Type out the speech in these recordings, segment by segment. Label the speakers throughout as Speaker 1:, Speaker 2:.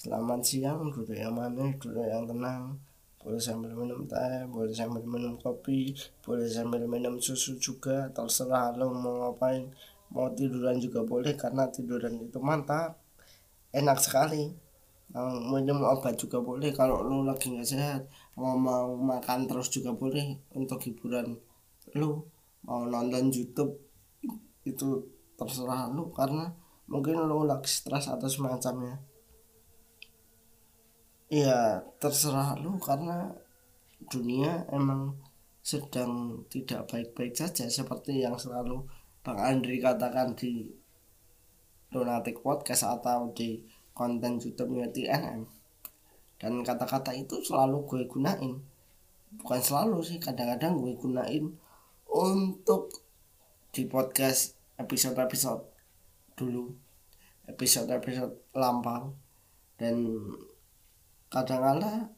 Speaker 1: selamat siang duduk yang manis duduk yang tenang. Boleh sambil minum teh boleh sambil minum kopi boleh sambil minum susu juga. Terserah lo mau ngapain. Mau tiduran juga boleh karena tiduran itu mantap. Enak sekali. Mau minum obat juga boleh kalau lo lagi nggak sehat. Mau mau makan terus juga boleh untuk hiburan lo. Mau nonton YouTube itu terserah lo karena mungkin lo lagi stres atau semacamnya ya terserah lu karena dunia emang sedang tidak baik-baik saja. Seperti yang selalu Bang Andri katakan di Lunatic Podcast atau di konten YouTube-nya TNM dan kata-kata itu selalu gue gunain. Bukan selalu sih kadang-kadang gue gunain untuk di podcast episode-episode dulu. Episode-episode lampau. Dan kadang-kala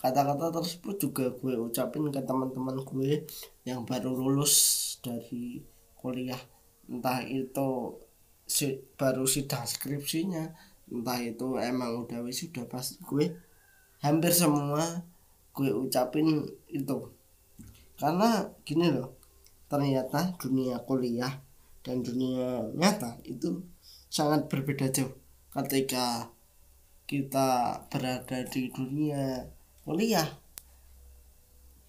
Speaker 1: kata-kata tersebut juga gue ucapin ke teman-teman gue yang baru lulus dari kuliah. Entah itu si, baru sidang skripsinya entah itu emang udah wisuda pasti gue. Hampir semua gue ucapin itu. Karena gini loh ternyata dunia kuliah dan dunia nyata itu sangat berbeda jauh. Ketika kita berada di dunia kuliah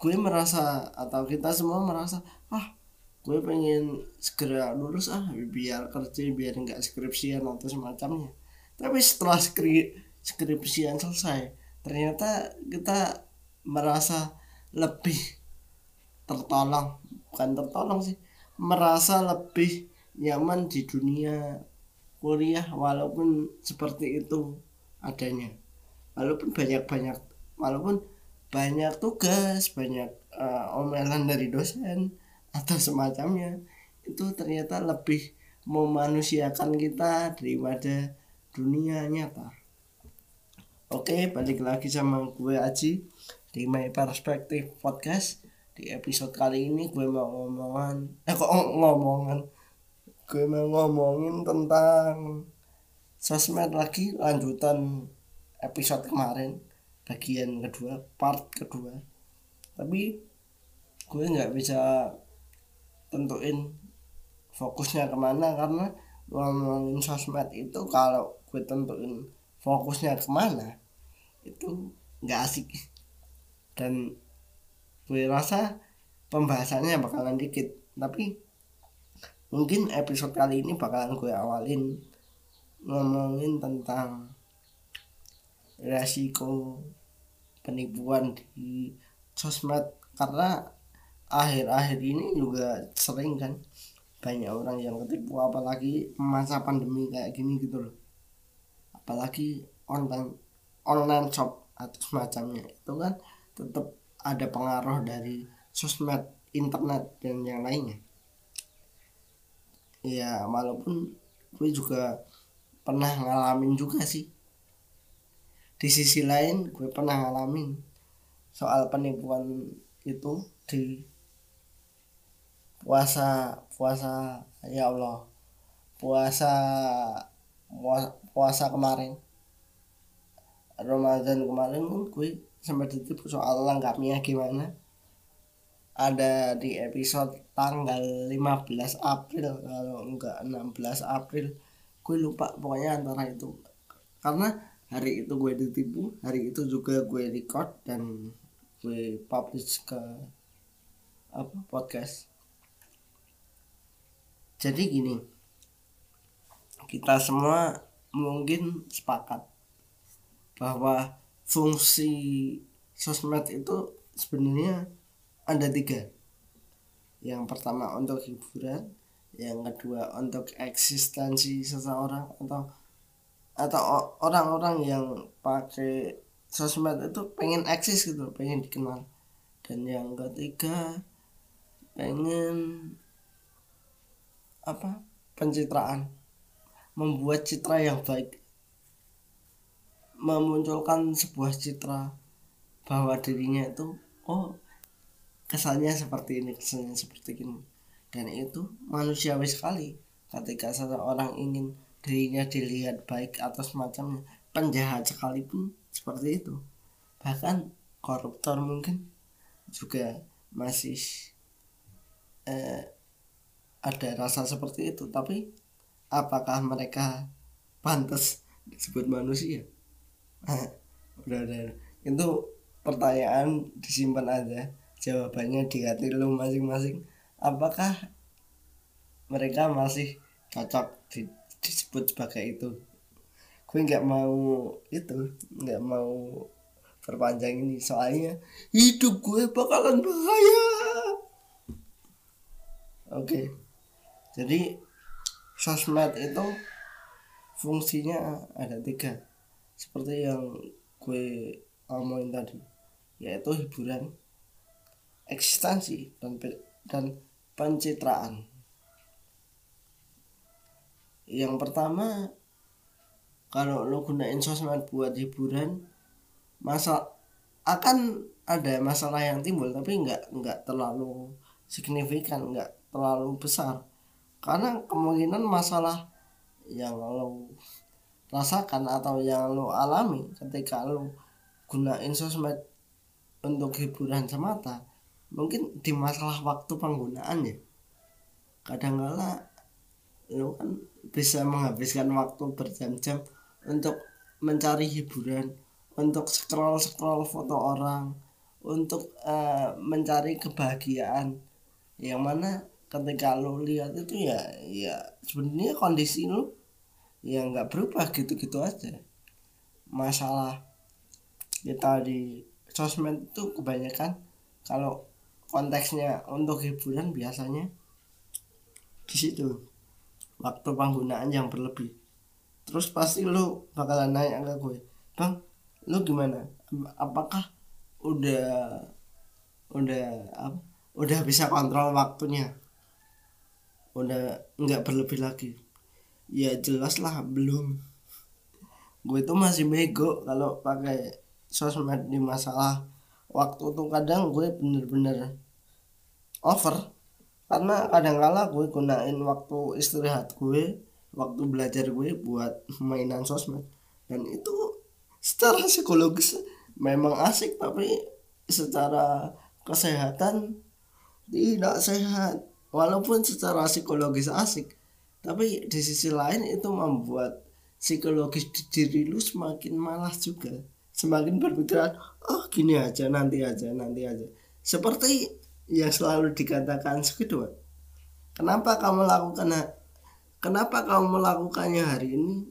Speaker 1: gue merasa atau kita semua merasa ah gue pengen segera lulus ah biar kerja biar nggak skripsian atau semacamnya. Tapi setelah skri skripsian selesai ternyata kita merasa lebih tertolong bukan tertolong sih merasa lebih nyaman di dunia kuliah walaupun seperti itu adanya. Walaupun banyak-banyak walaupun banyak tugas banyak uh, omelan dari dosen atau semacamnya itu ternyata lebih memanusiakan kita daripada dunia nyata. Oke balik lagi sama gue Aji di My Perspective Podcast. Di episode kali ini gue mau ngomongan eh kok ngomongan? Gue mau ngomongin tentang sosmed lagi lanjutan episode kemarin bagian kedua part kedua. Tapi gue nggak bisa tentuin fokusnya ke mana karena ngomongin sosmed itu kalau gue tentuin fokusnya ke mana itu nggak asik. Dan gue rasa pembahasannya bakalan dikit tapi mungkin episode kali ini bakalan gue awalin ngomongin tentang resiko penipuan di sosmed. Karena akhir-akhir ini juga sering kan banyak orang yang ketipu apalagi masa pandemi kayak gini gitu loh. Apalagi online online shop atau semacamnya. Itu kan tetap ada pengaruh dari sosmed internet dan yang lainnya. Ya walaupun gue juga pernah ngalamin juga sih. Di sisi lain gue pernah ngalamin soal penipuan itu di puasa puasa ya Allah puasa puasa kemarin. Ramadan kemarin gue sempat ditipu soal lengkapnya gimana. Ada di episode tanggal 15 April kalau enggak 16 April gue lupa pokoknya antara itu. Karena hari itu gue ditipu hari itu juga gue record dan gue publish ke apa podcast. Jadi gini kita semua mungkin sepakat bahwa fungsi sosmed itu sebenarnya ada tiga. Yang pertama untuk hiburan yang kedua untuk eksistensi seseorang atau atau orang-orang yang pakai sosmed itu pengen eksis gitu pengen dikenal. Dan yang ketiga pengen apa pencitraan. Membuat citra yang baik. Memunculkan sebuah citra bahwa dirinya itu oh kesannya seperti ini kesannya seperti ini dan itu manusiawi sekali ketika seseorang ingin dirinya dilihat baik atau semacamnya penjahat sekalipun seperti itu. Bahkan koruptor mungkin juga masih eh, ada rasa seperti itu. Tapi apakah mereka pantas disebut manusia? Udah udah itu pertanyaan disimpan aja. Jawabannya di hati lu masing-masing apakah mereka masih cocok di, disebut sebagai itu? Gue nggak mau itu nggak mau perpanjang ini. Soalnya hidup gue bakalan bahaya. Oke. Jadi sosmed itu fungsinya ada tiga. Seperti yang gue omongin tadi yaitu hiburan eksistensi dan dan pencitraan. Yang pertama kalau lo gunain sosmed buat hiburan masa akan ada masalah yang timbul tapi nggak nggak terlalu signifikan nggak terlalu besar. Karena kemungkinan masalah yang lo rasakan atau yang lo alami ketika lo gunain sosmed untuk hiburan semata mungkin di masalah waktu penggunaan ya. Kadang kala lo kan bisa menghabiskan waktu berjam-jam untuk mencari hiburan untuk scroll scroll foto orang untuk uh, mencari kebahagiaan. Yang mana ketika lo lihat itu ya ya sebenarnya kondisi lo ya nggak berubah gitu-gitu aja. Masalah kita di sosmed itu kebanyakan kalau konteksnya untuk hiburan biasanya di situ. Waktu penggunaan yang berlebih. Terus pasti lu bakalan nanya ke gue bang lu gimana? Apakah udah udah apa? Udah bisa kontrol waktunya? Udah nggak berlebih lagi? Ya jelas lah belum. Gue itu masih bego kalau pakai sosmed di masalah waktu tuh kadang gue bener-bener over karena kadang kala gue gunain waktu istirahat gue waktu belajar gue buat mainan sosmed. Dan itu secara psikologis memang asik tapi secara kesehatan tidak sehat. Walaupun secara psikologis asik tapi di sisi lain itu membuat psikologis di diri lu semakin malas juga semakin berpikiran oh gini aja nanti aja nanti aja. Seperti yang selalu dikatakan Squidward kenapa kamu lakukan kenapa kamu melakukannya hari ini?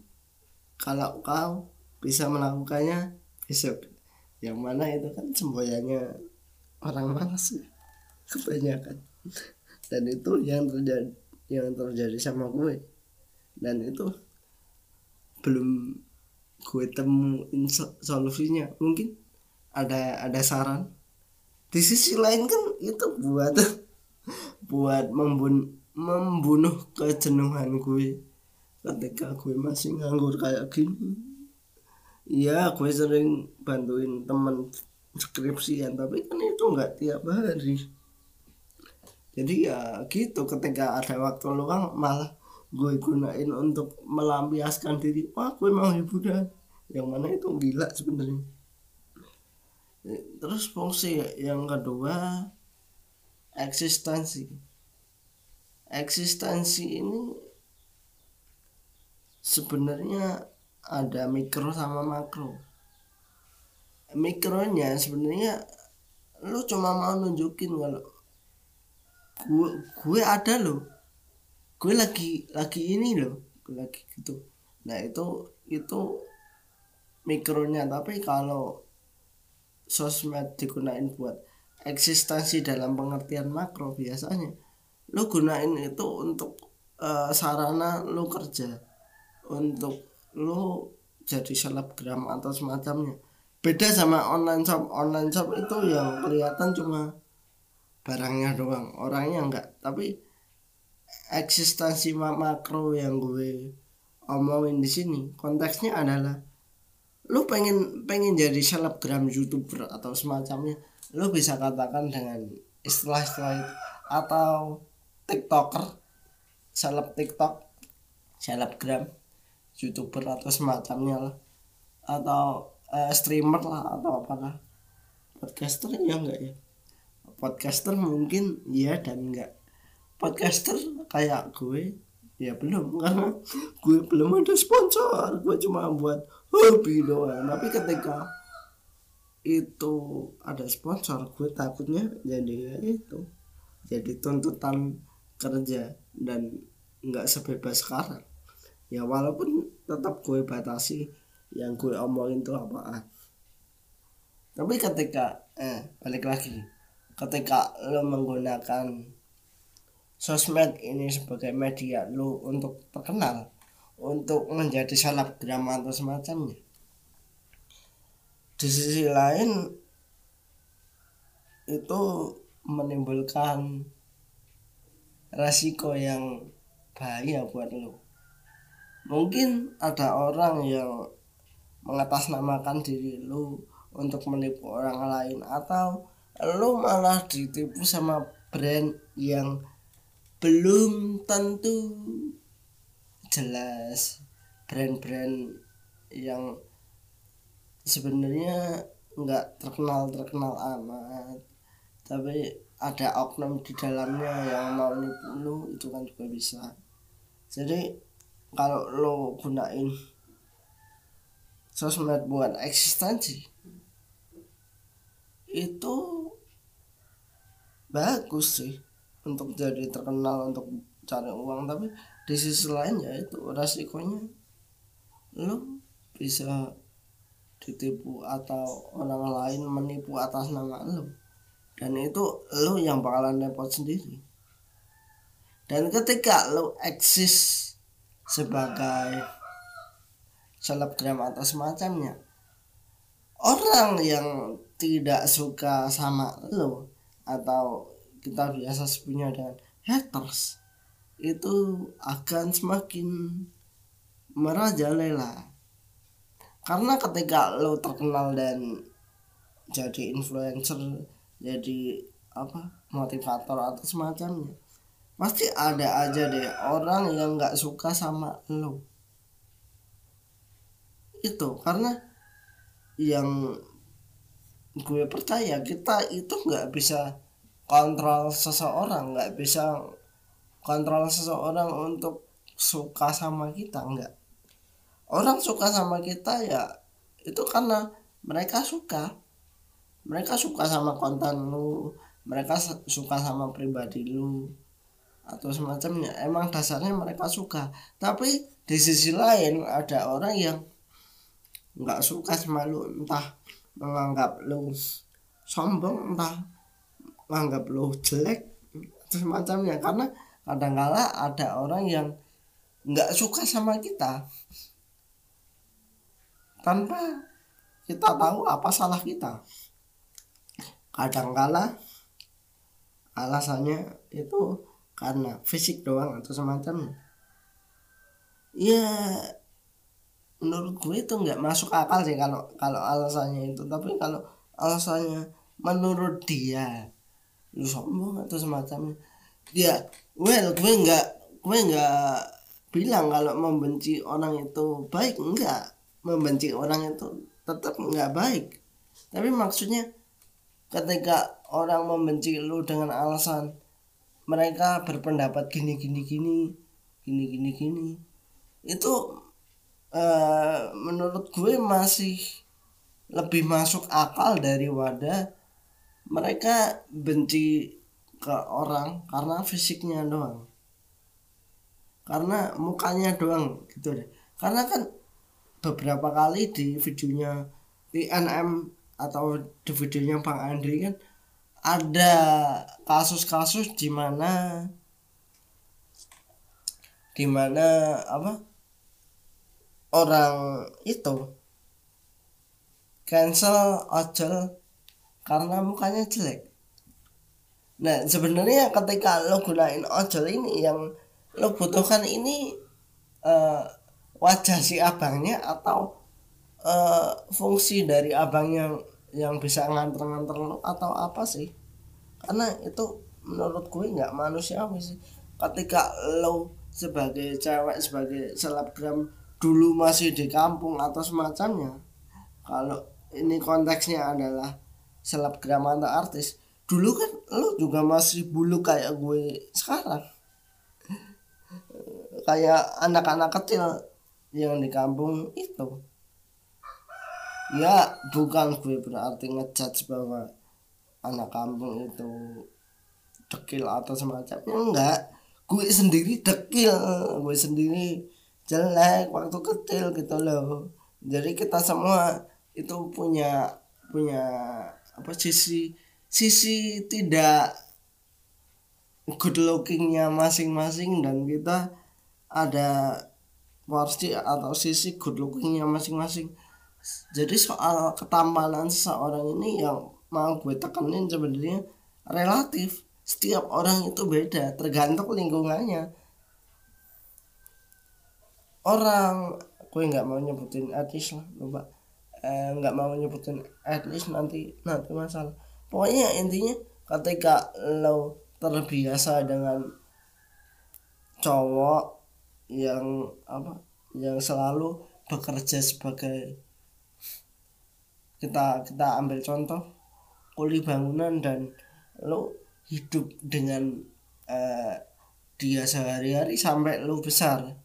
Speaker 1: Kalau kau bisa melakukannya besok. Yang mana itu kan semboyannya orang malas kebanyakan. Dan itu yang terjadi yang terjadi sama gue. Dan itu belum gue temuin solusinya. Mungkin ada ada saran. Di sisi lain kan itu buat buat membun membunuh kejenuhan gue. Ketika gue masih nganggur kayak gini iya gue sering bantuin temen skripsian tapi kan itu nggak tiap hari. Jadi ya gitu ketika ada waktu luang malah gue gunain untuk melampiaskan diri. Wah gue mau hiburan yang mana itu gila sebenarnya. Terus fungsi yang kedua eksistensi. Eksistensi ini sebenarnya ada mikro sama makro. Mikronya sebenarnya lu cuma mau nunjukin kalau gue gue ada lo gue lagi lagi ini loh gue lagi gitu. Nah itu itu mikronya. Tapi kalau sosmed digunain buat eksistensi dalam pengertian makro biasanya lu gunain itu untuk uh, sarana lu kerja. Untuk lu jadi selebgram atau semacamnya. Beda sama online shop. Online shop itu yang kelihatan cuma barangnya doang orangnya enggak. Tapi eksistensi makro yang gue omongin di sini konteksnya adalah lu pengen pengen jadi selebgram youtuber atau semacamnya lu bisa katakan dengan istilah-istilah itu. Atau tiktoker seleb tiktok selebgram youtuber atau semacamnya lah. Atau uh, streamer lah atau apalah. Podcaster ya enggak ya? Podcaster mungkin iya dan enggak podcaster kayak gue ya belum. Karena gue belum ada sponsor. Gue cuma buat hobi doang. Tapi ketika itu ada sponsor gue takutnya jadi ya itu. Jadi tuntutan kerja dan nggak sebebas sekarang. Ya walaupun tetap gue batasi yang gue omongin tuh apaan. Tapi ketika eh balik lagi. Ketika lo menggunakan sosmed ini sebagai media lo untuk terkenal untuk menjadi selebgram atau semacamnya. Di sisi lain itu menimbulkan resiko yang bahaya buat lo mungkin ada orang yang mengatasnamakan diri lo untuk menipu orang lain atau lo malah ditipu sama brand yang belum tentu jelas brand-brand yang sebenarnya nggak terkenal terkenal amat. Tapi ada oknum di dalamnya yang mau nipu lu itu kan juga bisa. Jadi kalau lo gunain sosmed buat eksistensi itu bagus sih untuk jadi terkenal untuk cari uang. Tapi di sisi lain ya itu resikonya lo bisa ditipu atau orang lain menipu atas nama lo dan itu lo yang bakalan repot sendiri. Dan ketika lo eksis sebagai selebgram atau semacamnya orang yang tidak suka sama lo atau kita biasa sebutnya dengan haters itu akan semakin merajalela. Karena ketika lo terkenal dan jadi influencer jadi apa motivator atau semacamnya pasti ada aja deh orang yang nggak suka sama lo. Itu karena yang gue percaya kita itu nggak bisa kontrol seseorang nggak bisa kontrol seseorang untuk suka sama kita nggak. Orang suka sama kita ya itu karena mereka suka. Mereka suka sama konten lu mereka suka sama pribadi lu atau semacamnya. Emang dasarnya mereka suka. Tapi di sisi lain ada orang yang nggak suka sama lu entah menganggap lu sombong entah menganggap lu jelek semacamnya. Karena kadang-kala ada orang yang nggak suka sama kita. Tanpa kita tahu apa salah kita. Kadangkala alasannya itu karena fisik doang atau semacamnya. Ya menurut gue itu nggak masuk akal sih kalau kalau alasannya itu. Tapi kalau alasannya menurut dia lu sombong atau semacamnya dia well gue nggak gue nggak bilang kalau membenci orang itu baik enggak membenci orang itu tetap nggak baik. Tapi maksudnya ketika orang membenci lu dengan alasan mereka berpendapat gini gini gini gini gini gini itu uh, menurut gue masih lebih masuk akal dari wadah mereka benci ke orang karena fisiknya doang. Karena mukanya doang gitu deh. Karena kan beberapa kali di videonya TNM atau di videonya Bang Andri kan ada kasus-kasus di mana di mana apa orang itu cancel ojol karena mukanya jelek. Nah sebenarnya ketika lo gunain ojol ini yang lo butuhkan ini uh, wajah si abangnya atau uh, fungsi dari abang yang yang bisa nganter-nganter lo atau apa sih karena itu menurut gue nggak manusiawi sih ketika lo sebagai cewek sebagai selebgram dulu masih di kampung atau semacamnya kalau ini konteksnya adalah selebgram atau artis. Dulu kan lu juga masih bulu kayak gue sekarang. Kayak anak-anak kecil yang di kampung itu. Ya bukan gue berarti ngejudge bahwa anak kampung itu dekil atau semacamnya enggak. Gue sendiri dekil gue sendiri jelek waktu kecil gitu loh. Jadi kita semua itu punya punya apa sisi sisi tidak good lookingnya masing-masing dan kita ada porsi atau sisi good lookingnya masing-masing. Jadi soal ketampanan seseorang ini yang mau gue tekenin sebenarnya relatif. Setiap orang itu beda tergantung lingkungannya. Orang gue nggak mau nyebutin etnis lah lupa eh, nggak mau nyebutin etnis nanti nanti masalah. Pokoknya intinya ketika lo terbiasa dengan cowok yang apa yang selalu bekerja sebagai kita kita ambil contoh kuli bangunan dan lo hidup dengan uh, dia sehari-hari sampai lo besar.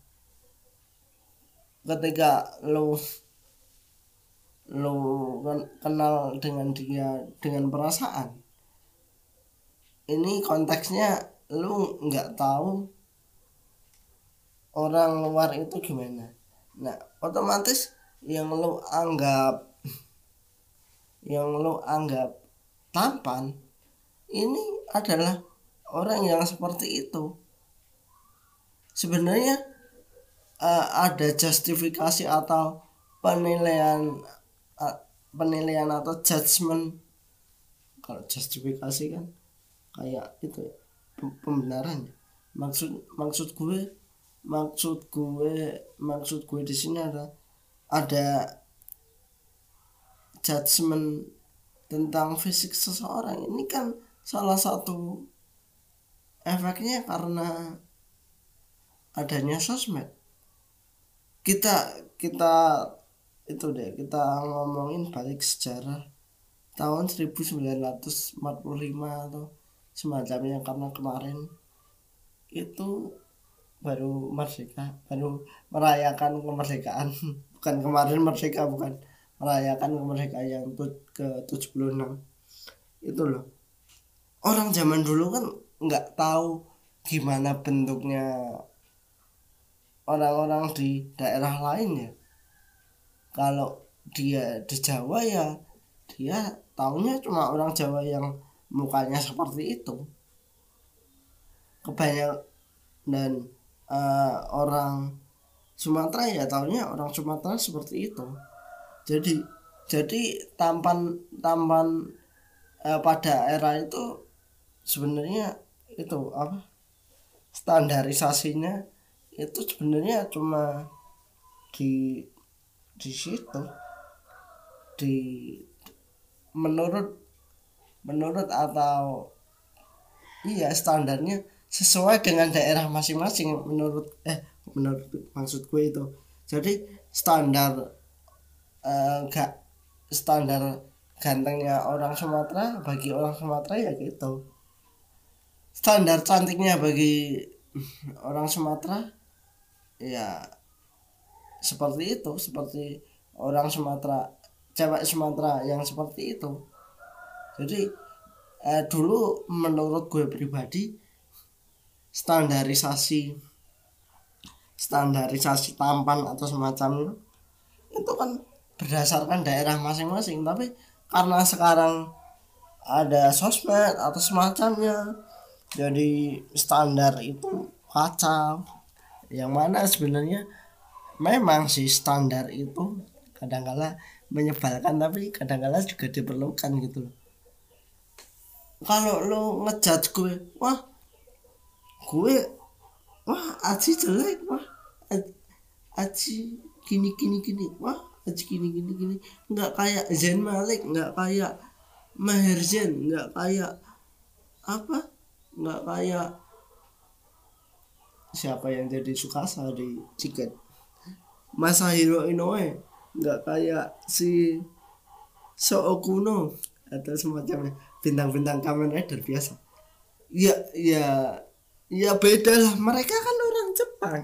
Speaker 1: Ketika lo kan kenal dengan dia dengan perasaan. Ini konteksnya lu nggak tahu orang luar itu gimana. Nah otomatis yang lo anggap yang lo anggap tampan ini adalah orang yang seperti itu. Sebenarnya uh, ada justifikasi atau penilaian uh, penilaian atau judgement. Kalau justifikasi kan kayak itu ya, pembenaran maksud maksud gue maksud gue maksud gue di sini ada ada judgement tentang fisik seseorang. Ini kan salah satu efeknya karena adanya sosmed. Kita kita itu deh kita ngomongin balik sejarah tahun 1945 atau semacamnya karena kemarin itu baru merdeka baru merayakan kemerdekaan. Bukan kemarin merdeka bukan. Merayakan kemerdekaan yang ke 76 itu loh. Orang zaman dulu kan nggak tahu gimana bentuknya orang-orang di daerah lain ya kalau dia di Jawa ya dia tahunya cuma orang Jawa yang mukanya seperti itu. Kebanyakan dan uh, orang Sumatera ya tahunya orang Sumatera seperti itu. Jadi jadi tampan tampan uh, pada era itu sebenarnya itu apa standarisasinya itu sebenarnya cuma di di situ. Di menurut menurut atau iya standarnya sesuai dengan daerah masing-masing menurut eh menurut maksud gue itu. Jadi standar eh, gak standar gantengnya orang Sumatera bagi orang Sumatera ya gitu. Standar cantiknya bagi orang Sumatera ya seperti itu seperti orang Sumatera cewek Sumatera yang seperti itu. Jadi eh, dulu menurut gue pribadi standarisasi standarisasi tampan atau semacamnya itu kan berdasarkan daerah masing-masing. Tapi karena sekarang ada sosmed atau semacamnya jadi standar itu kacau. Yang mana sebenarnya memang sih standar itu kadang-kala menyebalkan tapi kadang-kala juga diperlukan gitu kalau lo ngejudge gue wah gue wah Aji jelek wah Aji gini gini gini wah Aji gini gini gini. Nggak kayak Zain Malik nggak kayak Maher Zain nggak kayak apa? Nggak kayak siapa yang jadi Sukasa di Ciket Masahiro Inoue nggak kayak si Okuno atau semacamnya bintang-bintang Kamen Rider biasa. Ya ya ya beda lah. Mereka kan orang Jepang.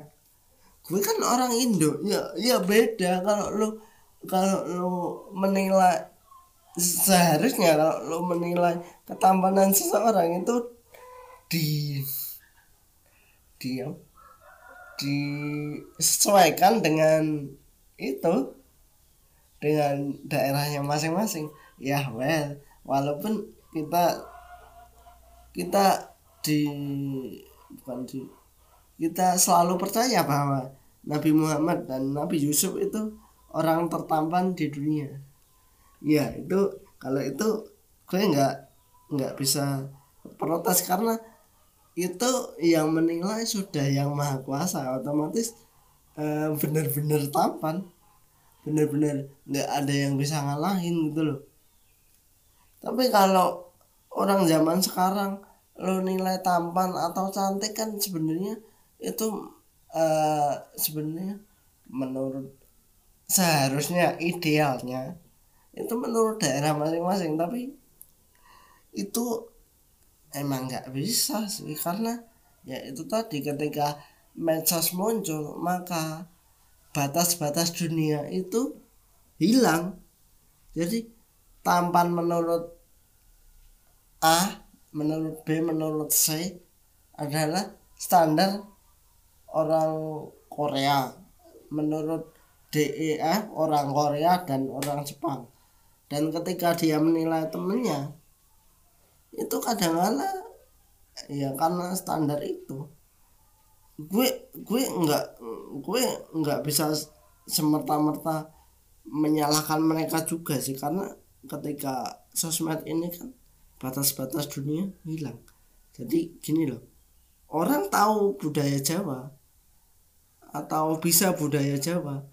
Speaker 1: Gue kan orang Indo. Ya ya beda. Kalau lo kalau lo menilai seharusnya kalau lo menilai ketampanan seseorang itu di di disesuaikan dengan itu dengan daerahnya masing-masing. Ya well walaupun kita kita di bukan di kita selalu percaya bahwa Nabi Muhammad dan Nabi Yusuf itu orang tertampan di dunia. Ya itu kalau itu gue nggak nggak bisa protes karena itu yang menilai sudah yang maha kuasa otomatis uh, benar-benar tampan. Benar-benar nggak ada yang bisa ngalahin gitu loh. Tapi kalau orang zaman sekarang lo nilai tampan atau cantik kan sebenarnya itu uh, sebenarnya menurut seharusnya idealnya itu menurut daerah masing-masing. Tapi itu emang nggak bisa sih karena ya itu tadi ketika medsos muncul maka batas-batas dunia itu hilang. Jadi tampan menurut A menurut B menurut C adalah standar orang Korea. Menurut DEF orang Korea dan orang Jepang. Dan ketika dia menilai temennya itu kadang-kala ya karena standar itu. Gue gue nggak gue nggak bisa semerta-merta menyalahkan mereka juga sih karena ketika sosmed ini kan batas-batas dunia hilang. Jadi gini loh orang tahu budaya Jawa atau bisa budaya Jawa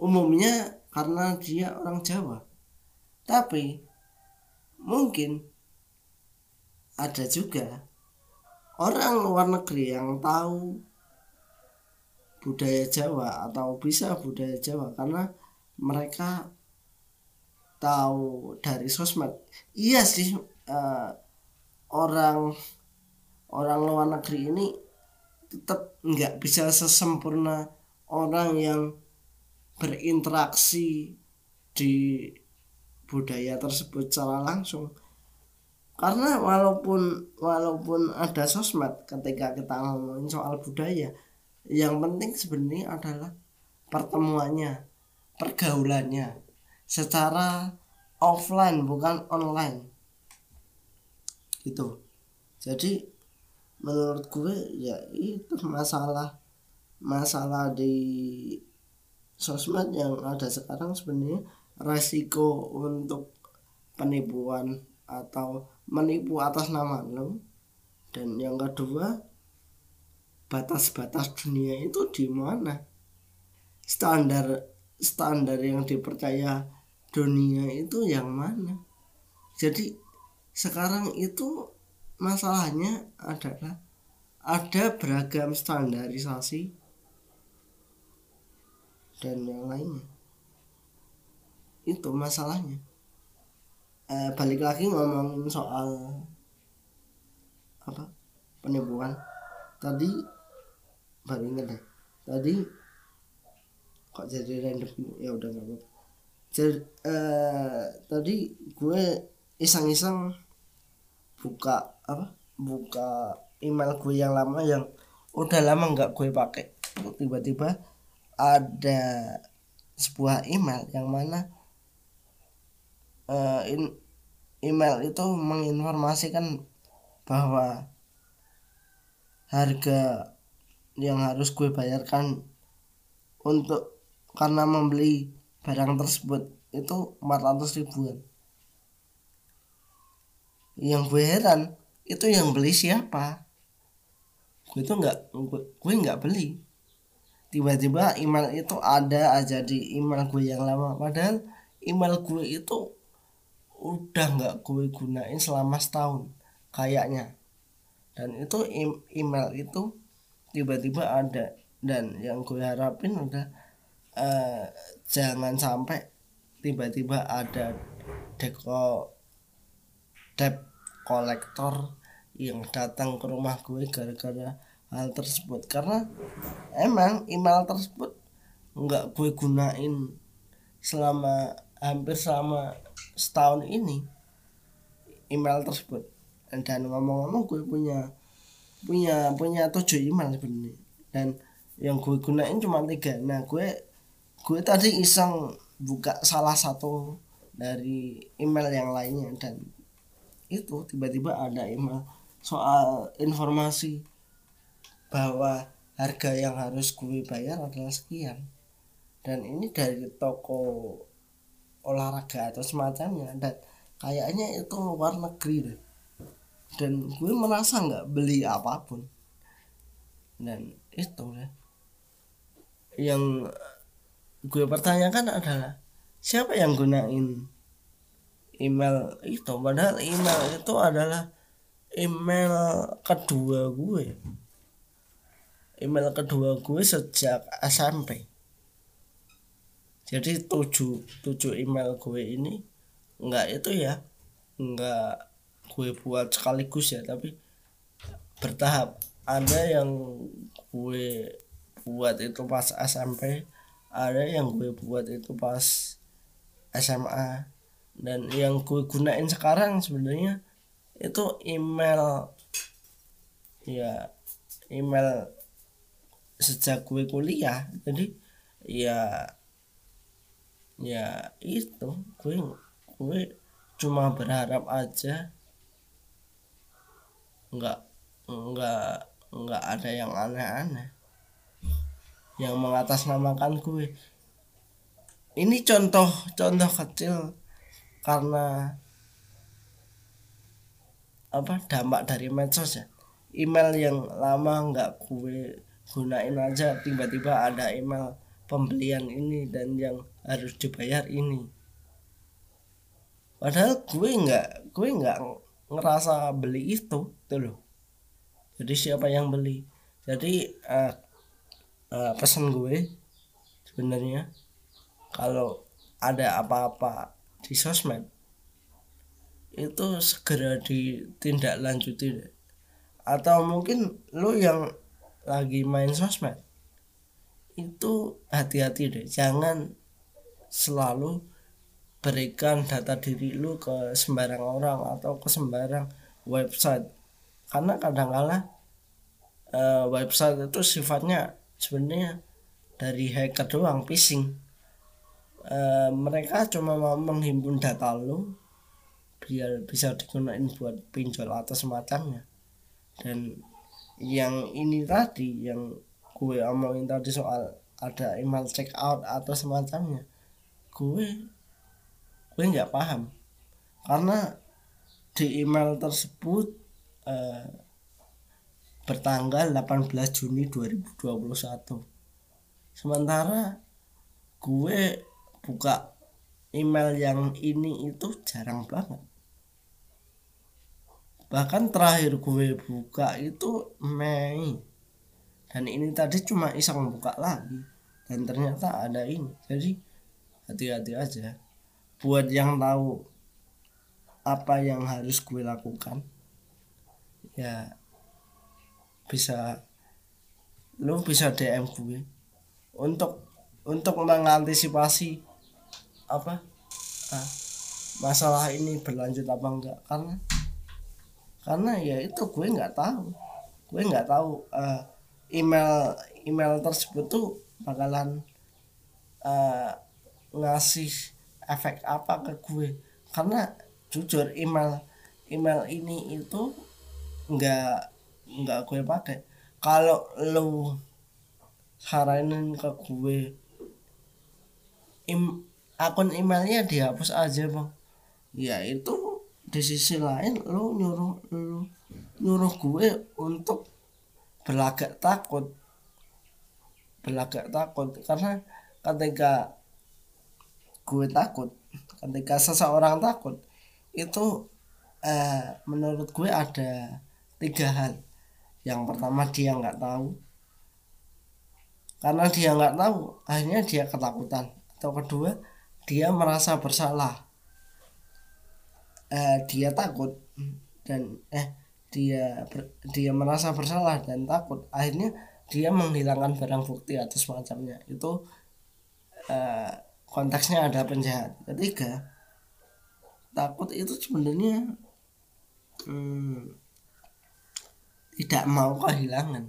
Speaker 1: umumnya karena dia orang Jawa. Tapi mungkin ada juga orang luar negeri yang tahu budaya Jawa atau bisa budaya Jawa karena mereka tahu dari sosmed. Iya sih uh, orang orang luar negeri ini tetap nggak bisa sesempurna orang yang berinteraksi di budaya tersebut secara langsung karena walaupun walaupun ada sosmed ketika kita ngomongin soal budaya yang penting sebenarnya adalah pertemuannya pergaulannya secara offline bukan online. Gitu. Jadi menurut gue ya itu masalah masalah di sosmed yang ada sekarang sebenarnya resiko untuk penipuan atau menipu atas nama lo dan yang kedua batas-batas dunia itu di mana? Standar standar yang dipercaya dunia itu yang mana? Jadi sekarang itu masalahnya adalah ada beragam standarisasi dan yang lainnya. Itu masalahnya eh, balik lagi ngomongin soal apa? Penipuan tadi baru inget deh. Tadi kok jadi random? Ya udah nggak apa jadi eh, tadi gue iseng-iseng buka apa? Buka email gue yang lama yang udah lama nggak gue pakai. Tiba-tiba ada sebuah email yang mana uh, in, email itu menginformasikan bahwa harga yang harus gue bayarkan untuk karena membeli barang tersebut itu 400 ribuan. Yang gue heran itu yang beli siapa? Gue itu nggak gue nggak beli. Tiba-tiba email itu ada aja di email gue yang lama. Padahal email gue itu udah nggak gue gunain selama setahun kayaknya. Dan itu email itu tiba-tiba ada. Dan yang gue harapin udah uh, jangan sampai tiba-tiba ada deko debt kolektor yang datang ke rumah gue gara-gara hal tersebut. Karena emang email tersebut nggak gue gunain selama hampir selama setahun ini email tersebut. Dan ngomong-ngomong gue punya punya punya tujuh email sebenarnya. Dan yang gue gunain cuma tiga. Nah gue gue tadi iseng buka salah satu dari email yang lainnya. Dan itu tiba-tiba ada email soal informasi bahwa harga yang harus gue bayar adalah sekian. Dan ini dari toko olahraga atau semacamnya dan kayaknya itu luar negeri deh. Dan gue merasa nggak beli apa pun. Dan itu ya. Yang gue pertanyakan adalah siapa yang gunain email itu? Padahal email itu adalah email kedua gue. Email kedua gue sejak SMP jadi tujuh tujuh email gue ini enggak itu ya enggak gue buat sekaligus ya tapi bertahap. Ada yang gue buat itu pas SMP ada yang gue buat itu pas SMA dan yang gue gunain sekarang sebenarnya itu email ya email sejak gue kuliah. Jadi ya ya itu. Gue gue cuma berharap aja nggak nggak nggak ada yang aneh-aneh. Yang mengatasnamakan gue. Ini contoh contoh kecil karena apa dampak dari medsos ya. Email yang lama nggak gue gunain aja tiba-tiba ada email pembelian ini dan yang harus dibayar ini. Padahal gue nggak gue nggak ngerasa beli itu tuh loh. Jadi siapa yang beli? Jadi uh, uh, pesan gue sebenarnya kalau ada apa-apa di sosmed itu segera ditindaklanjuti deh. atau mungkin lo yang lagi main sosmed itu hati-hati deh. Jangan selalu berikan data diri lu ke sembarang orang atau ke sembarang website. Karena kadang-kala uh, website itu sifatnya sebenarnya dari hacker doang phishing. Uh, mereka cuma mau menghimpun data lu biar bisa digunakan buat pinjol atau semacamnya. Dan yang ini tadi yang gue omongin tadi soal ada email check out atau semacamnya gue gue nggak paham. Karena di email tersebut eh, bertanggal 18 Juni 2021 sementara gue buka email yang ini itu jarang banget. Bahkan terakhir gue buka itu Mei dan ini tadi cuma iseng buka lagi. Dan ternyata ada ini. Jadi hati-hati aja. Buat yang tahu apa yang harus gue lakukan ya bisa lo bisa DM gue untuk untuk mengantisipasi apa ah, masalah ini berlanjut apa enggak. Karena karena ya itu gue nggak tahu. Gue nggak tahu uh, email email tersebut tuh bakalan uh, ngasih efek apa ke gue. Karena jujur email email ini itu nggak nggak gue pakai. Kalau lo saranin ke gue im, akun emailnya dihapus aja bang. Ya itu di sisi lain lu nyuruh lu nyuruh gue untuk berlagak takut. Berlagak takut. Karena ketika gue takut ketika seseorang takut itu eh, menurut gue ada tiga hal. Yang pertama dia nggak tahu. Karena dia nggak tahu akhirnya dia ketakutan. Atau kedua dia merasa bersalah. Eh, dia takut. Dan eh dia ber, dia merasa bersalah dan takut akhirnya dia menghilangkan barang bukti atau semacamnya. Itu eh, konteksnya ada penjahat. Ketiga takut itu sebenarnya hmm, tidak mau kehilangan.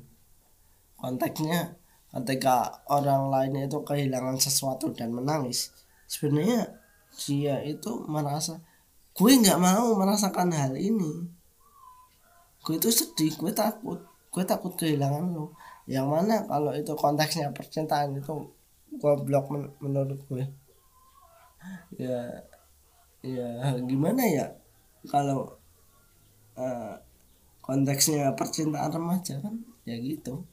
Speaker 1: Konteksnya ketika orang lain itu kehilangan sesuatu dan menangis sebenarnya dia itu merasa gue nggak mau merasakan hal ini gue itu sedih gue takut gue takut kehilangan lo yang mana kalau itu konteksnya percintaan itu gue blok men menurut gue ya ya gimana ya? Kalau uh, konteksnya percintaan remaja kan ya gitu.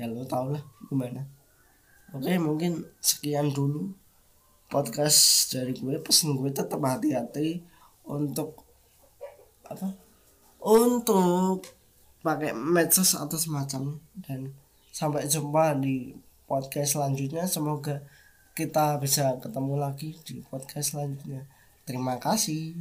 Speaker 1: Ya lo tau lah gimana. Oke mungkin sekian dulu podcast dari gue pesen gue tetap hati-hati untuk apa untuk pakai medsos atau semacamnya dan sampai jumpa di podcast selanjutnya. Semoga kita bisa ketemu lagi di podcast selanjutnya. Terima kasih